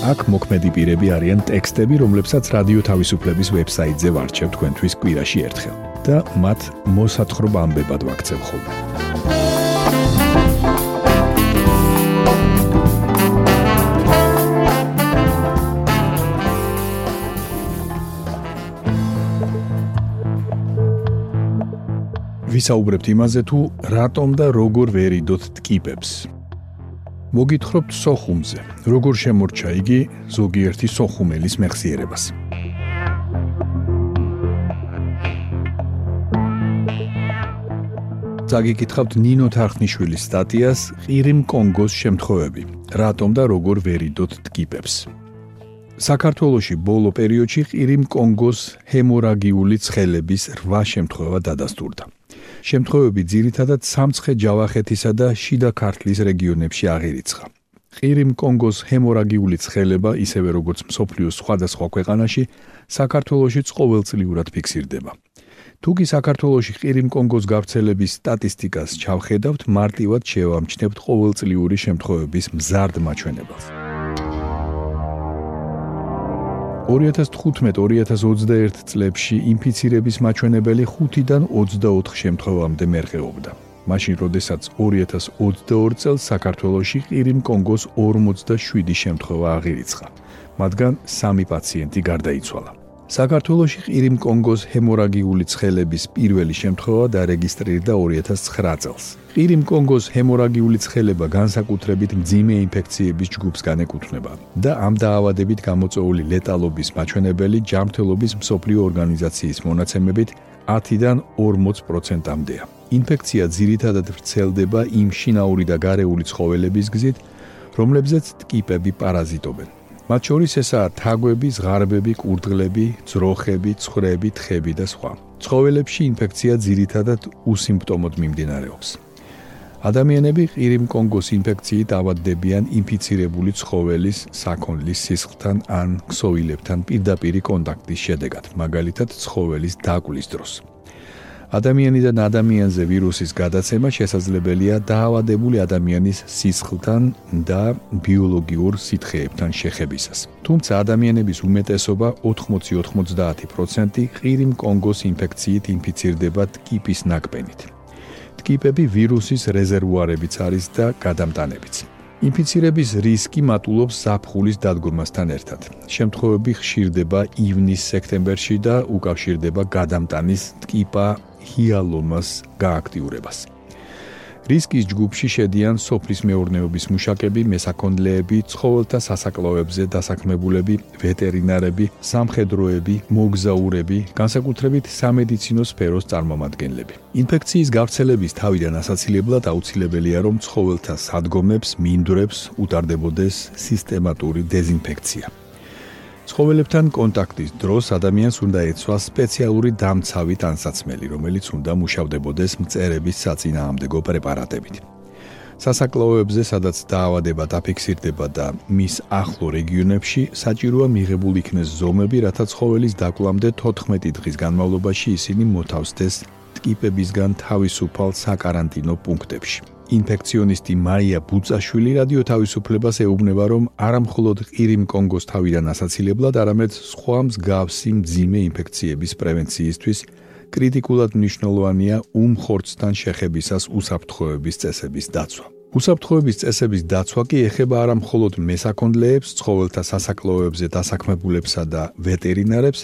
აქ მოქმედი პირები არიან ტექსტები, რომლებსაც რადიო თავისუფლების ვებსაიტზე ვარჩევ თქვენთვის კვირაში ერთხელ და მათ მოსათხრობ ამბებად ვაქცევ ხოლმე. ვისაუბრებთ იმაზე თუ რატომ და როგორ ვერიდოთ ტკიპებს. მოგითხრობთ სოხუმზე. როგორ შემორჩა იგი ზოგიერთი სოხუმელის მეხსიერებას? ზაგიკითხავთ ნინო თარხნიშვილის სტატიას ყირიმ კონგოს შემთხვევები. რატომ და როგორ ვერიდოთ ტკიპებს? საქართველოში ბოლო პერიოდში ყირიმ კონგოს ჰემორაგიული ცხელების 8 შემთხვევა დადასტურდა. შემთხვევები ძირითადად სამცხე ჯავახეთისა და შიდა ქართლის რეგიონებში აღირიცხა. ყირიმ კონგოს ჰემორაგიული ცხელება, ისევე როგორც მსოფლიოს სხვადასხვა ქვეყანაში, საქართველოში ყოველწლიურად ფიქსირდება. თუკი საქართველოში ყირიმ კონგოს გავრცელების სტატისტიკას ჩავხედავთ, მარტივად შევამჩნევთ ყოველწლიური შემთხვევების მზარდ მაჩვენებელს. 2015-2021 წლებში ინფიცირების მაჩვენებელი 5-დან 24 შემთხვევამდე მერყეობდა. მაშინ, როდესაც 2022 წელს საქართველოში ყირიმ კონგოს 47 შემთხვევა აღირიცხა, მათგან 3 პაციენტი გარდაიცვალა. საქართველოში ყირიმ კონგოს ჰემორაგიული ცხელების პირველი შემთხვევა დარეგისტრირდა 2009 წელს. ყირიმ კონგოს ჰემორაგიული ცხელება განსაკუთრებით მძიმე ინფექციების ჯგუფს განეკუთვნება და ამ დაავადებით გამოწვეული ლეტალობის მაჩვენებელი ჯანმრთელობის მსოფლიო ორგანიზაციის მონაცემებით 10-დან 40%-ამდეა. ინფექცია ძირითადად ვრცელდება იმ შინაური და გარეული ცხოველების გზით, რომლებზეც ტკიპები პარაზიტობენ. მათ შორის ესაა თაგვები, ზღარბები, კურდღლები, ძროხები, ცხვრები, თხები და სხვა. ცხოველებში ინფექცია ძირითადად უსიმპტომოდ მიმდინარეობს. ადამიანები ყირიმ კონგოს ინფექციით ავადდებიან ინფიცირებული ცხოველის საქონლის სისხლთან ან ქსოვილებთან პირდაპირი კონტაქტის შედეგად, მაგალითად ცხოველის დაკვლის დროს. ადამიანიდან ადამიანზე ვირუსის გადაცემა შესაძლებელია დაავადებული ადამიანის სისხლთან და ბიოლოგიურ სითხეებთან შეხებისას. თუმცა ადამიანების უმეტესობა 80-90% ყირიმ კონგოს ინფექციით ინფიცირდება ტკიპის ნაკბენით. ტკიპები ვირუსის რეზერვუარებიც არის და გადამტანებიც. ინფიცირების რისკი მატულობს საფხულის დადგომასთან ერთად. შემთხვევები ხშირდება ივნის-სექტემბერში და უკავშირდება გადამტანის ტკიპა ჰიალომას გააქტიურებას. რისკის ჯგუფში შედიან სოფლის მეურნეობის მუშაკები, მესაქონლეები, ცხოველთა სასაკლოებზე დასაქმებულები, ვეტერინარები, სამხედროები, მოგზაურები, განსაკუთრებით სამედიცინო სფეროს წარმომადგენლები. ინფექციის გავრცელების თავიდან ასაცილებლად აუცილებელია, რომ ცხოველთა სადგომებს, მინდვრებს უტარდებოდეს სისტემატური დეზინფექცია. ცხოველებთან კონტაქტის დროს ადამიანს უნდა ეცვა სპეციალური დამცავი ტანსაცმელი, რომელიც უნდა მუშავდებოდეს მწერების საწინააღმდეგო პრეპარატებით. სასაკლოოებზე, სადაც დაავადება დაფიქსირდება და მის ახლო რეგიონებში საჭიროა მიღებულ იქნეს ზომები, რათა ცხოველის დაკლამდე 14 დღის განმავლობაში ისინი მოთავსდეს ტკიპებისგან თავისუფალ საკარანტინო პუნქტებში. ინფექციონისტი მაია ბუწაშვილი რადიო თავისუფლებას ეუბნება, რომ არამხოლოდ ყირიმ კონგოს თავიდან ასაცილებლად, არამედ სხვა მსგავსი მძიმე ინფექციების პრევენციისთვის კრიტიკულად მნიშვნელოვანია უმხორცთან შეხებისას უსაფრთხოების წესების დაცვა. უსაფრთხოების წესების დაცვა კი ეხება არამხოლოდ მესაქონლეებს, ცხოველთა სასაკლოოებზე დასაქმებულებსა და ვეტერინარებს,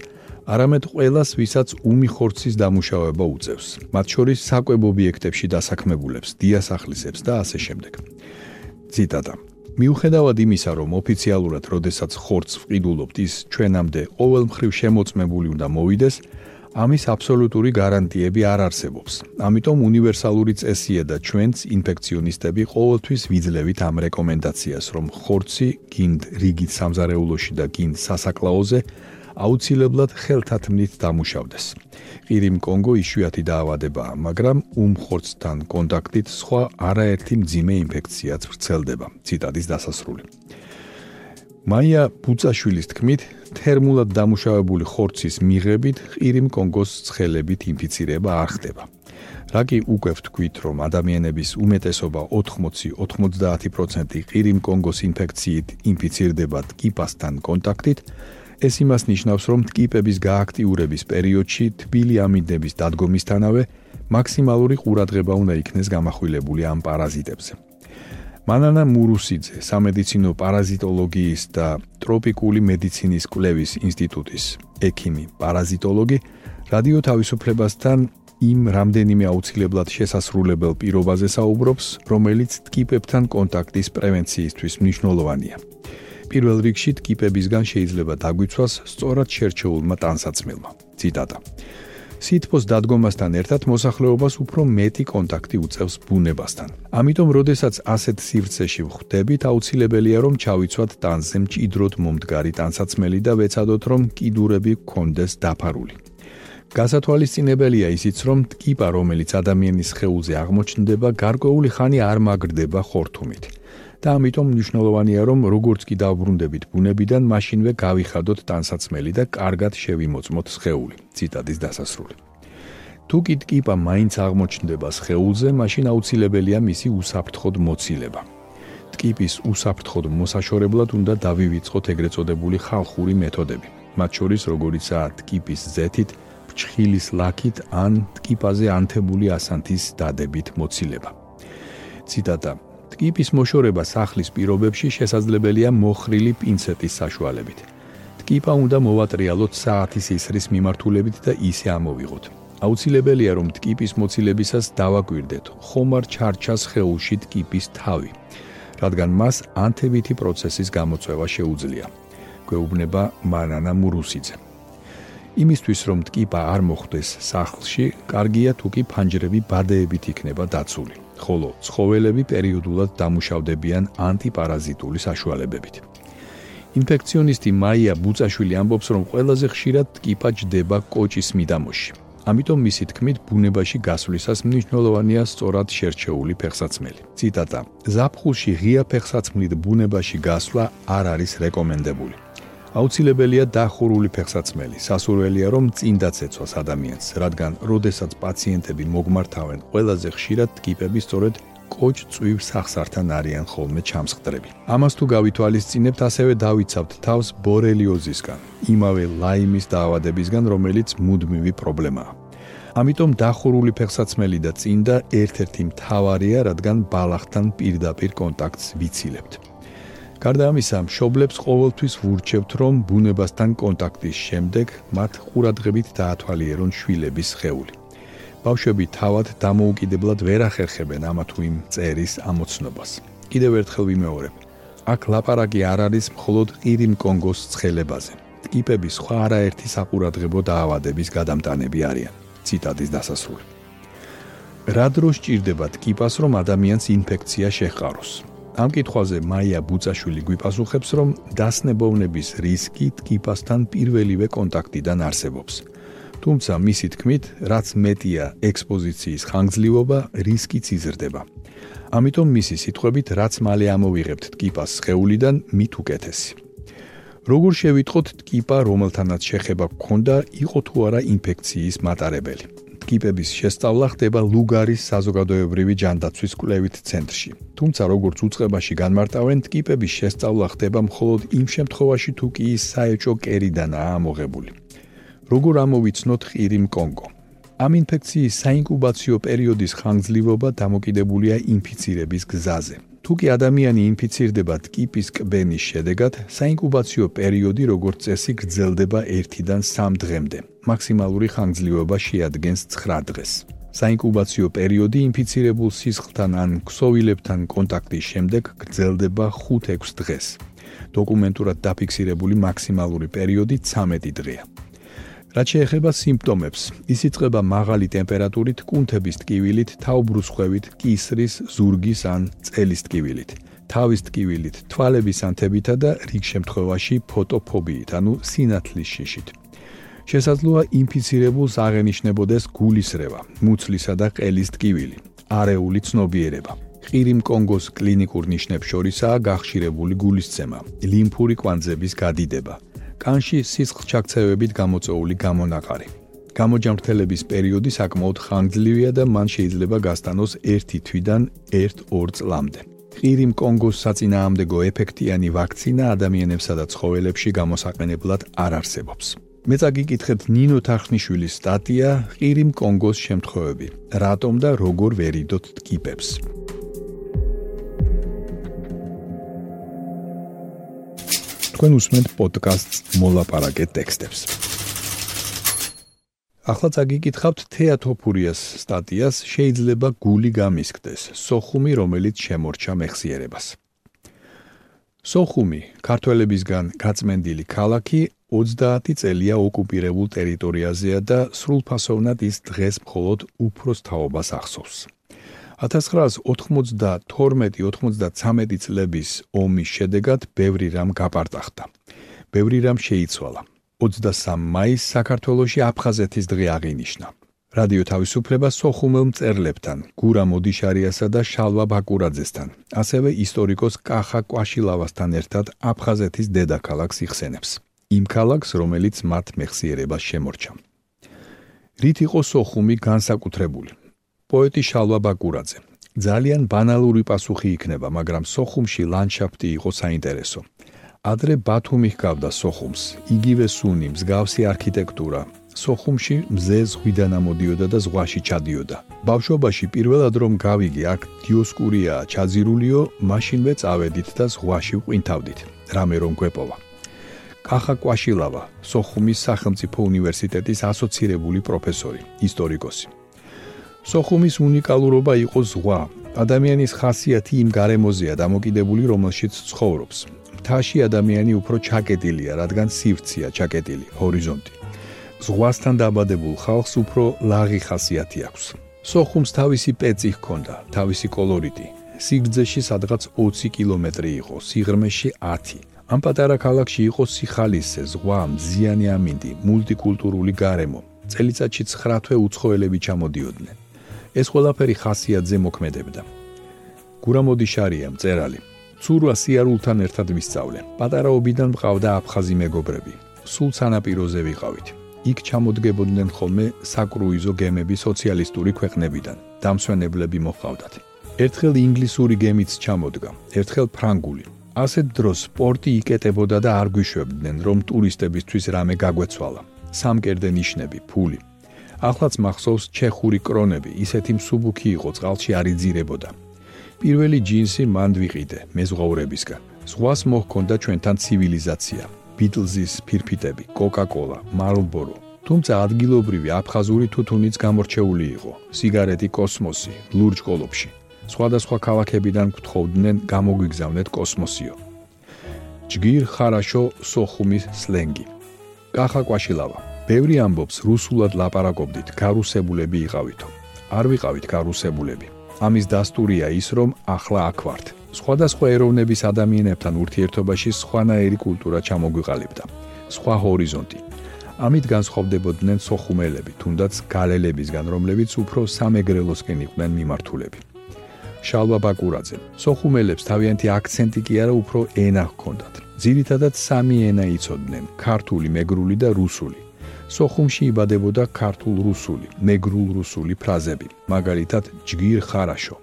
არამედ ყველას, ვისაც უმიხორცის დამუშავება უწევს, მათ შორის საკვებ ობიექტებში დასაქმებულებს, დიასახლისებს და ასე შემდეგ. ციტატა მიუხედავად იმისა, რომ ოფიციალურად, როდესაც ხორცს ვყიდულობთ, ის ჩვენამდე ყოველ მხრივ შემოწმებული უნდა მოვიდეს, ამის აბსოლუტური გარანტიები არ არსებობს. ამიტომ უნივერსალური წესია და ჩვენც ინფექციონისტები ყოველთვის ვიძლევით ამ რეკომენდაციას, რომ ხორცი გინდ რიგით სამზარეულოში და გინდ სასაკლაოზე აუცილებლად ხელთათმნით დამუშავდეს. ყირიმ კონგო იშვიათი დაავადებაა, მაგრამ უმხორცთან კონტაქტით სხვა არაერთი მძიმე ინფექციაც ვრცელდება. ციტადის დასასრული. მაია ბუცაშვილის თქმით, თერმულად დამუშავებული ხორცის მიღებით ყირიმ კონგოს ცხელებით ინფიცირება არ ხდება. რაკი უკვე ვთქვით, რომ ადამიანების უმეტესობა 80-90% ყირიმ კონგოს ინფექციით ინფიცირდება ტკიპასთან კონტაქტით, ეს იმას ნიშნავს, რომ ტკიპების გააქტიურების პერიოდში თბილი ამინდების დადგომისთანავე მაქსიმალური ყურადღება უნდა იქნეს გამახვილებული ამ პარაზიტებზე. მანანა მურუსიძე, სამედიცინო პარაზიტოლოგიის და ტროპიკული მედიცინის კვლევის ინსტიტუტის ექიმი, პარაზიტოლოგი, რადიო თავისუფლებასთან იმ რამდენიმე აუცილებლად შესაძლებელ პირობაზე საუბრობს, რომელიც ტკიპებთან კონტაქტის პრევენციისთვის მნიშვნელოვანია. პირველ რიგში ტკიპებისგან შეიძლება დაგვიცვას სწორად შერჩეულმა ტანსაცმელმა. ციტატა სითბოს დადგომასთან ერთად მოსახლეობას უფრო მეტი კონტაქტი უწევს ბუნებასთან. ამიტომ, როდესაც ასეთ სივრცეში ვხვდებით, აუცილებელია რომ ჩავიცვათ ტანზე მჭიდროდ მომდგარი ტანსაცმელი და ვეცადოთ რომ კიდურები გქონდეს დაფარული. გასათვალისწინებელია ისიც, რომ ტკიპა, რომელიც ადამიანის ხეულზე აღმოჩნდება, გარკვეული ხანი არ მაგრდება ხორთუმით. და ამიტომ მნიშვნელოვანია რომ როგორც კი დავბრუნდებით ბუნებიდან მაშინვე გავიხადოთ ტანსაცმელი და კარგად შევიმოწმოთ სხეული ციტადის დასასრული. თუ კი ტკიპა მაინც აღმოჩნდება სხეულზე მაშინ აუცილებელია მისი უსაფრთხოდ მოცილება. ტკიპის უსაფრთხოდ მოსაშორებლად უნდა დავივიწყოთ ეგრეთ წოდებული ხალხური მეთოდები მათ შორის როგორიცაა ტკიპის ზეთით ფრჩხილის ლაქით ან ტკიპაზე ანთებული ასანთის დადებით მოცილება. ციტატა ტკიპის მოშორება სახლის პირობებში შესაძლებელია მოხრილი პინცეტის საშუალებით. ტკიპა უნდა მოვატრიალოთ საათის ისრის მიმართულებით და ისე ამოვიღოთ. აუცილებელია რომ ტკიპის მოცილებისას დავაკვირდეთ ხომარ ჩარჩას ხეულში ტკიპის თავი, რადგან მას ანთებითი პროცესის გამოწვევა შეუძლია. გვეუბნება მარანა მურუსიძე. იმისთვის რომ ტკიპა არ მოხვდეს სახლში, კარგია თუ კი ფანჯრები ბადეებით იქნება დაცული. ხოლო ცხოველები პერიოდულად დამუშავდებიან ანტიპარაზიტული საშუალებებით. ინფექციონისტი მაია ბუცაშვილი ამბობს, რომ ყველაზე ხშირად ტკიპა ჯდება კოჭის მიდამოში. ამიტომ მისი თქმით, ბუნებაში გასვლისას მნიშვნელოვანია სწორად შერჩეული ფეხსაცმელი. ციტატა: ზაფხულში ღია ფეხსაცმლით ბუნებაში გასვლა არ არის რეკომენდებული. აუცილებელია დახურული ფეხსაცმელი. სასურველია რომ წინ დაცეცვას ადამიანს, რადგან როდესაც პაციენტები მოგმართავენ, ყველაზე ხშირად ტკიპები სწორედ კოჭ წვივ სახსართან არიან ხოლმე ჩამსხდრები. ამას თუ გავითვალისწინებთ, ასევე დავიცავთ თავს ბორელიოზისგან, იმავე ლაიმის დაავადებისგან, რომელიც მუდმივი პრობლემაა. ამიტომ დახურული ფეხსაცმელი და წინდა ერთ-ერთი მთავარია, რადგან ბალახთან პირდაპირ კონტაქტს ვიცილებთ. გარდა ამისა, მშობლებს ყოველთვის ვურჩევთ, რომ ბუნებასთან კონტაქტის შემდეგ მათ ყურადღებით დაათვალიერონ შვილების ხეული. ბავშვები თავად დამოუკიდებლად ვერ ახერხებენ ამა თუ იმ წერის ამოცნობას. კიდევ ერთხელ ვიმეორებ, აქ ლაპარაკი არ არის მხოლოდ ყირიმ კონგოს ცხელებაზე. ტკიპები სხვა არაერთი საყურადღებო დაავადების გადამტანები არიან. ციტატის დასასრული. რა დროს ჭირდება ტკიპას, რომ ადამიანს ინფექცია შეჰყაროს? ამ კითხვაზე მაია ბუცაშვილი გვიპასუხებს, რომ დასნებოვნების რისკი ტკიპასთან პირველივე კონტაქტიდან არსებობს. თუმცა მისი თქმით, რაც მეტია ექსპოზიციის ხანგრძლივობა, რისკიც იზრდება. ამიტომ მისი სიტყვებით, რაც მალე ამოვიღებთ ტკიპას შეეულიდან, მით უკეთესი. როგორ შევიტყოთ ტკიპა, რომელთანაც შეხება გქონდა, იყო თუ არა ინფექციის მატარებელი? ტკიპების შესწავლა ხდება ლუგარის საზოგადოებრივი ჯანდაცვის კვლევით ცენტრში. თუმცა როგორც უწყებაში განმარტავენ, ტკიპების შესწავლა ხდება მხოლოდ იმ შემთხვევაში, თუ კი ის საეჭო კერიდანაა ამოღებული. როგორ ამოვიცნოთ ყირიმ კონგო? ამ ინფექციის საინკუბაციო პერიოდის ხანგრძლივობა დამოკიდებულია ინფიცირების გზაზე. თუ კი ადამიანი ინფიცირდება ტკიპის კბენის შედეგად, საინკუბაციო პერიოდი როგორც წესი გრძელდება 1-დან 3 დღემდე. მაქსიმალური ხანგრძლივობა შეადგენს 9 დღეს. საინკუბაციო პერიოდი ინფიცირებულ სისხლთან ან ქსოვილებთან კონტაქტის შემდეგ გრძელდება 5-6 დღეს. დოკუმენტურად დაფიქსირებული მაქსიმალური პერიოდი 13 დღეა. რაც შეეხება სიმპტომებს, ის იწყება მაღალი ტემპერატურით, კუნთების ტკივილით, თაუბრუსხვევით, კისრის, ზურგის ან წელის ტკივილით, თავის ტკივილით, თვალების ანთებითა და რიგ შემთხვევაში ფოტოფობიით, ანუ სინათლის შიშით. შესაძლოა ინფიცირებულს აღენიშნებოდეს გულისრევა, მუცლისა და ყელის ტკივილი, არეული ცნობიერება. ყირიმ კონგოს კლინიკურ ნიშნებს შორისაა გახშირებული გულისცემა, ლიმფური კვანძების გადიდება, კანში სისხლჩაქცევებით გამოწეული გამონაყარი. გამოჯამრთელების პერიოდი საკმაოდ ხანგრძლივია და მან შეიძლება გასტანოს 1 თვიდან 1-2 წლამდე. ყირიმ კონგოს საწინააღმდეგო ეფექტიანი ვაქცინა ადამიანებსა და ცხოველებში გამოსაყენებლად არ არსებობს. მე წაგიკითხეთ ნინო თახნიშვილის სტატია ყირიმ კონგოს შემთხვევები. რატომ და როგორ ვერიდოთ ტკიპებს? თქვენ უსმენთ პოდკასტს მოლაპარაკე ტექსტებს. ახლა წაგიკითხავთ თეატოფურიას სტატიას შეიძლება გული გამისკდეს სოხუმი რომელიც შემორჩა მეხსიერებას. სოხუმი ქართველებისგან გაწმენდილი ქალაქი 30 წელია ოკუპირებულ ტერიტორიაზეა და სრულფასოვნად ის დღეს მხოლოდ უფროს თაობას ახსოვს. 1992-93 წლების ომის შედეგად ბევრი რამ გაპარტახდა. ბევრი რამ შეიცვალა. 23 მაისს საქართველოში აფხაზეთის დღე აღინიშნა. რადიო თავისუფლება სოხუმელ მწერლებთან, გურა მოდიშარიასა და შალვა ბაკურაძესთან, ასევე ისტორიკოს კახა კვაშილავასთან ერთად აფხაზეთის დედაქალაქს იხსენებს. იმ ქალაქს, რომელიც მათ მეხსიერებას შემორჩა. რით იყო სოხუმი განსაკუთრებული? პოეტი შალვა ბაკურაძე. ძალიან ბანალური პასუხი იქნება, მაგრამ სოხუმში ლანდშაფტი იყო საინტერესო. ადრე ბათუმი ჰგავდა სოხუმს, იგივე სუნი, მსგავსი არქიტექტურა. სოხუმში მზე ზღვიდან ამოდიოდა და ზღვაში ჩადიოდა. ბავშვობაში პირველად რომ გავიგე, აქ დიოსკურია ჩაძირულიო, მაშინვე წავედით და ზღვაში ვყინთავდით. რამე რომ გვეპოვა. კახა კვაშილავა, სოხუმის სახელმწიფო უნივერსიტეტის ასოცირებული პროფესორი, ისტორიკოსი. სოხუმის უნიკალურობა იყო ზღვა. ადამიანის ხასიათი იმ გარემოზეა დამოკიდებული, რომელშიც ცხოვრობს. მთაში ადამიანი უფრო ჩაკეტილია, რადგან სივრცეა ჩაკეტილი, ჰორიზონტი. ზღვასთან დაბადებულ ხალხს უფრო ლაღი ხასიათი აქვს. სოხუმს თავისი პეცი ჰქონდა, თავისი კოლორიტი. სიგრძეში სადღაც 20 კილომეტრი იყო, სიღრმეში 10. ამ პატარა ქალაქში იყო სიხალისე, ზღვა, მზიანი ამინდი, მულტიკულტურული გარემო. წელიწადში 9 თვე უცხოელები ჩამოდიოდნენ. ეს ყველაფერი ხასიათზე მოქმედებდა. გურამოდი შარია მწერალი. ცურვა სიარულთან ერთად ვისწავლე. პატარაობიდან მყავდა აფხაზი მეგობრები. სულ სანაპიროზე ვიყავით. იქ ჩამოდგებოდნენ ხოლმე საკრუიზო გემები სოციალისტური ქვეყნებიდან. დამსვენებლები მოხავდათ. ერთხელ ინგლისური გემიც ჩამოდგა, ერთხელ ფრანგული. ასეთ დროს სპორტი იკეტებოდა და არ გვიშვებდნენ, რომ ტურისტებისთვის რამე გაგვეცვალა. სამკერდე ნიშნები, ფული. ახლაც მახსოვს ჩეხური კრონები, ისეთი მსუბუქი იყო, წყალში არ იძირებოდა. პირველი ჯინსი მან ვიყიდე მეზღვაურებისგან. ზღვას მოჰქონდა ჩვენთან ცივილიზაცია. ბიტლზის ფირფიტები, კოკა-კოლა, მარლბორო. თუმცა ადგილობრივი აფხაზური თუთუნიც გამორჩეული იყო. სიგარეტი კოსმოსი, ლურჯ ყოლოფში. სხვადასხვა ქალაქებიდან გთხოვდნენ გამოგვიგზავნეთ კოსმოსიო. ჯგირ ხარაშო სოხუმის სლენგი. კახა კვაშილავა. ბევრი ამბობს რუსულად ლაპარაკობდით, გარუსებულები იყავითო. არ ვიყავით გარუსებულები. ამის დასტურია ის, რომ ახლა აქ ვართ. სხვადასხვა ეროვნების ადამიანებთან ურთიერთობაში სხვანაირი კულტურა ჩამოგვიყალიბდა. სხვა ჰორიზონტი. ამით განსხვავდებოდნენ სოხუმელები, თუნდაც გალელებისგან, რომლებიც უფრო სამეგრელოსკენ იყვნენ მიმართულები. შალვა ბაკურაძე. სოხუმელებს თავიანთი აქცენტი კი არა, უფრო ენა ჰქონდათ. ძირითადად სამი ენა იცოდნენ: ქართული, მეგრული და რუსული. სოხუმში იბადებოდა ქართულ-რუსული, მეგრულ-რუსული ფრაზები, მაგალითად ჯგირ ხარაშო.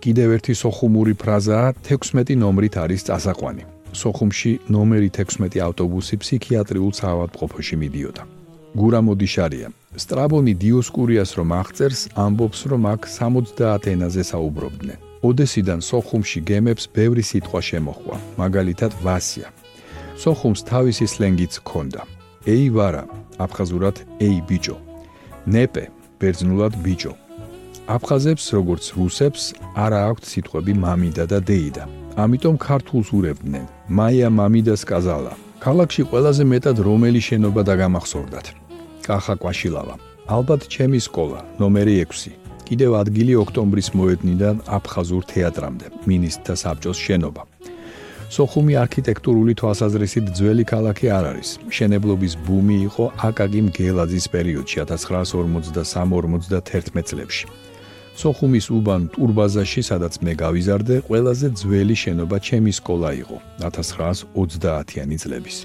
კიდევ ერთი სოხუმური ფრაზაა 16 ნომრით არის წასაყვანი. სოხუმში ნომერი 16 ავტობუსი ფსიქიატრიულ საავადმყოფოში მიდიოდა. გურა მოდიშარია. სტრაბონი დიოსკურიას რომ აღწერს, ამბობს რომ აქ 70 ენაზე საუბრობდნენ. ოდესიდან სოხუმში გემებს ბევრი სიტყვა შემოხვა, მაგალითად ვასია. სოხუმს თავისი სლენგიც ჰქონდა. ეი ვარა, აფხაზურად ეი ბიჭო. ნეპე, ბერძნულად ბიჭო. აფხაზებს როგორც რუსებს არა აქვთ სიტყვები მამიდა და დეიდა. ამიტომ ქართულს ურებდნენ. მაია მამიდას კაზალა. ქალაქში ყველაზე მეტად რომელი შენობა დაგამახსოვრდათ. კახა კვაშილავა. ალბათ ჩემი სკოლა, ნომერი 6. კიდევ ადგილი ოქტომბრის მოედნიდან აფხაზურ თეატრამდე, მინისტრთა საბჭოს შენობა. სოხუმი არქიტექტურული თვალსაზრისით ძველი ქალაქი არ არის. შენებლობის ბუმი იყო აკაკი მგელაძის პერიოდში 1953-51 წლებში. სოხუმის უბან ტურბაზაში, სადაც მე გავიზარდე, ყველაზე ძველი შენობა ჩემი სკოლა იყო 1930-იანი წლების.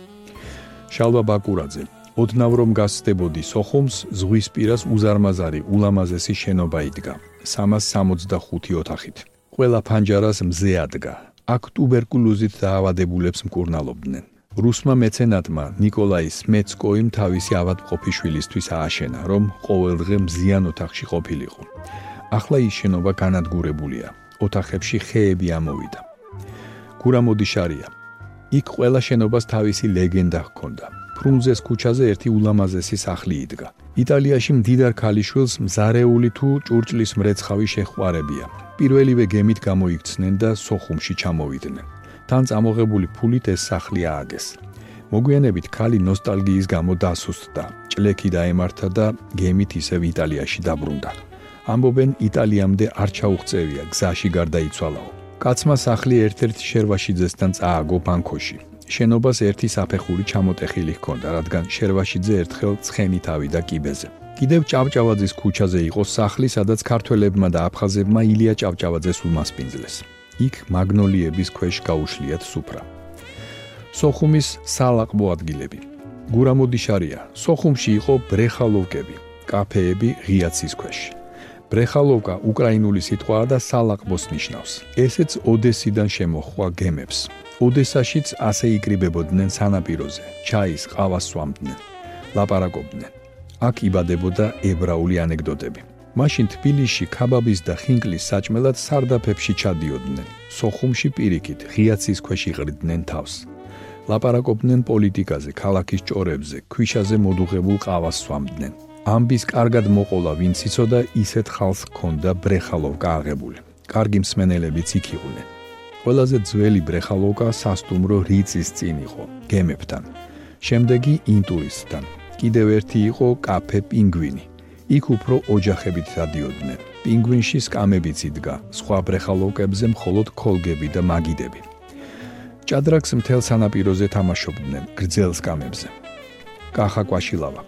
შალვა ბაკურაძე ოდნავ რომ გასწდებოდი სოხუმს, ზღვის პირას უზარმაზარი ულამაზესი შენობა იდგა 365 ოთახით. ყველა ფანჯარას მზე ადგა. აქ ტუბერკულოზით დაავადებულებს მკურნალობდნენ. რუსმა მეცენატმა ნიკოლაი სმეცკოიმ თავისი ავადმყოფიშვილისთვის ააშენა, რომ ყოველდღე მზიან ოთახში ყოფილიყო. ახლა ის შენობა განადგურებულია. ოთახებში ხეები ამოვიდა. გურამოდიშარია. იქ ყველა შენობას თავისი ლეგენდა ჰქონდა. ფრუნზეს ქუჩაზე ერთი ულამაზესი სახლი იდგა. იტალიაში მდიდარ ქალიშვილს მზარეული თუ ჭურჭლის მრეცხავი შეხვარებია. პირველივე გემით გამოიქცნენ და სოხუმში ჩამოვიდნენ. თან წამოღებული ფულით ეს სახლი ააგეს. მოგვიანებით ქალი ნოსტალგიის გამო დასუსტდა. ჭლექი დაემართა და გემით ისევ იტალიაში დაბრუნდა. ამბობენ იტალიამდე არ ჩაუღწევია, გზაში გარდაიცვალაო. კაცმა სახლი ერთ-ერთ შერვაშიძესთან წააგო ბანკოში. შენობას ერთი საფეხური ჩამოტეხილი ჰქონდა, რადგან შერვაშიძე ერთხელ ცხენით ავიდა კიბეზე. კიდევ ჭავჭავაძის ქუჩაზე იყო სახლი, სადაც ქართველებმა და აფხაზებმა ილია ჭავჭავაძეს უმასპინძლეს. იქ მაგნოლიების ქვეშ გაუშლიათ სუფრა. სოხუმის სალაყბო ადგილები. გურამოდიშარია. სოხუმში იყო ბრეხალოვკები, კაფეები ღიაცის ქვეშ. ბრეხალოვკა უკრაინული სიტყვაა და სალაყბოს ნიშნავს. ესეც ოდესიდან შემოხვა გემებს. ოდესაშიც ასე იკრიბებოდნენ სანაპიროზე, ჩაის ყავას სვამდნენ, ლაპარაკობდნენ. აქ იბადებოდა ებრაული ანეკდოტები. მაშინ თბილისში ქაბაბის და ხინკლის საჭმელად სარდაფებში ჩადიოდნენ. სოხუმში პირიქით ღიაცის ქვეშ იყრიდნენ თავს. ლაპარაკობდნენ პოლიტიკაზე, ქალაქის ჭორებზე, ქვიშაზე მოდუღებულ ყავას სვამდნენ. ამბის კარგად მოყოლა ვინც იცოდა ისეთ ხალხს ქონდა ბრეხალოვკა აღებული. კარგი მსმენელებიც იქ იყვნენ. ყველაზე ძველი ბრეხალოვკა სასტუმრო რიწის წინ იყო, გემებთან. შემდეგი ინტურისტთან. კიდევ ერთი იყო კაფე პინგვინი. იქ უფრო ოჯახებით დადიოდნენ. პინგვინში სკამებიც იდგა, სხვა ბრეხალოვკებზე მხოლოდ ქოლგები და მაგიდები. ჭადრაკს მთელ სანაპიროზე თამაშობდნენ, გრძელ სკამებზე. კახა კვაშილავა.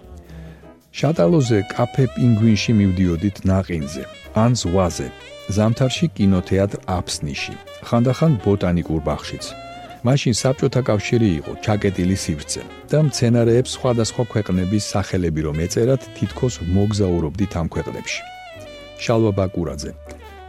შატალოზე კაფე პინგვინში მივდიოდით ნაყინზე, ან ზღვაზე. ზამთარში კინოთეატრ აფსნიში, ხანდახან ბოტანიკურ ბაღშიც. მაშინ საბჭოთა კავშირი იყო ჩაკეტილი სივრცე და მცენარეებს სხვადასხვა ქვეყნების სახელები რომ ეწერათ თითქოს მოგზაურობდით ამ ქვეყნებში შალვა ბაკურაძე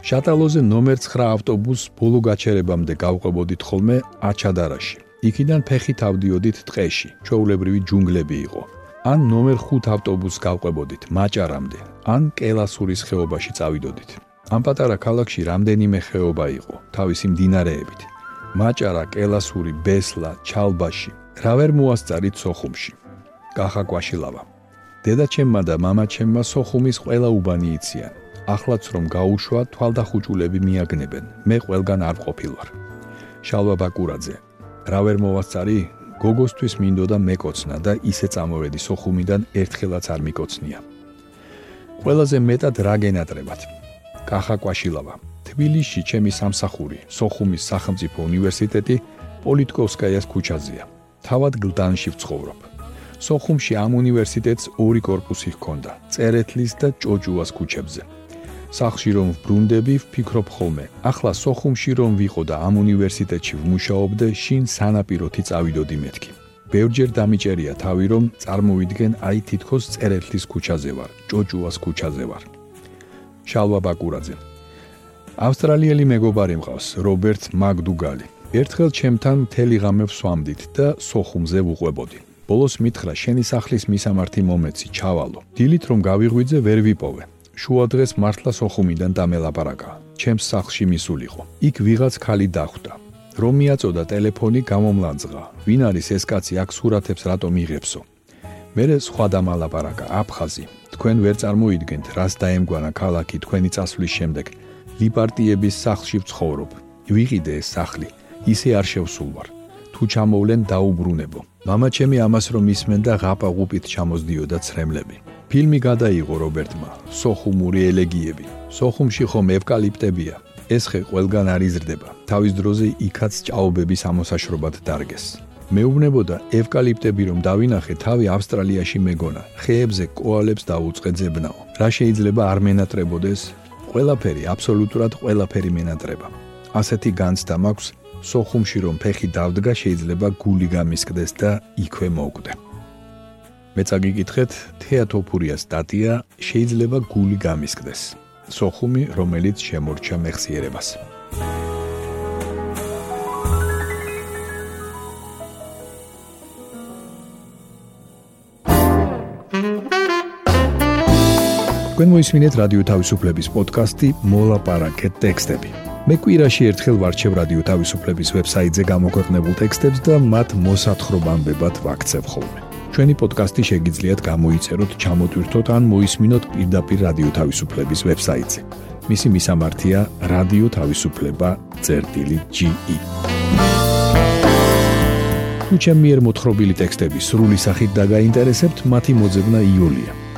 შატალოზე ნომერ 9 ავტობუს ბოლო გაჩერებამდე გავყვებოდით ხოლმე აჩადარაში იქიდან ფეხით ავდიოდით ტყეში ჩაულებრივი ჯუნგლები იყო ან ნომერ 5 ავტობუსს გავყვებოდით მაჭარამდე, ან კელასურის ხეობაში წავიდოდით. ამ პატარა ქალაქში რამდენიმე ხეობა იყო, თავისი მდინარეებით. მაჭარა, კელასური, ბესლა, ჩალბაში, რა ვერ მოასწარით სოხუმში. კახა კვაშილავა. დედაჩემმა და მამაჩემმა სოხუმის ყველა უბანი იციან. ახლაც რომ გაუშვა, თვალდახუჭულები მიაგნებენ. მე ყველგან არ ყოფილვარ. შალვა ბაკურაძე. რა ვერ მოასწარი? გოგოსთვის მინდოდა მეკოცნა და ისე წამოვედი სოხუმიდან ერთხელაც არ მიკოცნია. ყველაზე მეტად რა გენატრებათ? კახა კვაშილავა. თბილისში ჩემი სამსახური, სოხუმის სახელმწიფო უნივერსიტეტი პოლიტკოვსკაიას ქუჩაზეა. თავად გლდანში ვცხოვრობ. სოხუმში ამ უნივერსიტეტს ორი корпуსი ჰქონდა, წერეთლის და ჭოჯუას ქუჩებზე. სახლში რომ ვბრუნდები, ვფიქრობ ხოლმე, ახლა სოხუმში რომ ვიყო და ამ უნივერსიტეტში ვმუშაობდე, შინ სანაპიროთი წავიდოდი მეთქი. ბევრჯერ დამიჭერია თავი რომ წარმოვიდგენ აი თითქოს წერეთლის ქუჩაზე ვარ, ჭოჯუას ქუჩაზე ვარ. შალვა ბაკურაძე ავსტრალიელი მეგობარი მყავს, რობერტ მაგდუგალი. ერთხელ ჩემთან მთელი ღამე ვსვამდით და სოხუმზე ვუყვებოდი. ბოლოს მითხრა, შენი სახლის მისამართი მომეცი, ჩავალო. დილით რომ გავიღვიძე, ვერ ვიპოვე. შუა დღეს მართლა სოხუმიდან დამელაპარაკა. ჩემს სახლში მისულიყო. იქ ვიღაც ხალი დახვდა. რომ მიაწოდა ტელეფონი გამომლანძღა. ვინ არის ეს კაცი აქ სურათებს რატომ იღებსო? მე სხვა დამალაპარაკა აფხაზი. თქვენ ვერ წარმოიდგენთ, რას დაემგვანა ქალაქი თქვენი წასვლის შემდეგ. ლიპარტიების სახლში ვცხოვრობ. ვიყიდე ეს სახლი, ისე არ შევსულვარ. თუ ჩამოვლენ დაუბრუნებო. მამა ჩემი ამას რომ ისმენდა ღაპაღუპით ჩამოსდიოდა ცრემლები. ფილმი გადაიღო რობერტმა, სოხუმური ელეგიები. სოხუმში ხომ ევკალიპტებია. ეს ხე ყველგან არ იზრდება. თავის დროზე იქაც ჭაობები სამოსაშრობად დარგეს. მეუბნებოდა ევკალიპტები რომ დავინახე თავი ავსტრალიაში მეგონა. ხეებზე კოალებს დაუწყე ძებნაო. რა შეიძლება არ მენატრებოდეს ყველაფერი, აბსოლუტურად ყველაფერი მენატრება. ასეთი განცდა მაქვს სოხუმში რომ ფეხი დავდგა შეიძლება გული გამისკდეს და იქვე მოკვდე. მე წაგიკითხეთ თეატოფურიას სტატია შეიძლება გული გამისკდეს. სოხუმი რომელიც შემორჩა მეხსიერებას. თქვენ მოისმინეთ რადიო თავისუფლების პოდკასტი მოლაპარაკეთ ტექსტები. მე კვირაში ერთხელ ვარჩევ რადიო თავისუფლების ვებსაიტზე გამოქვეყნებულ ტექსტებს და მათ მოსათხრობამდე ვაქცევ ხოლმე. ჩვენი პოდკასტი შეგიძლიათ გამოიწეროთ, ჩამოტვირთოთ ან მოისმინოთ პირდაპირ რადიო თავისუფლების ვებსაიტზე. მისი მისამართია რადიო თავისუფლება.ge. თუ ჩემი მიერ მოთხრობილი ტექსტები სრული სახით დაგაინტერესებთ, მათი მოძებნა იულია.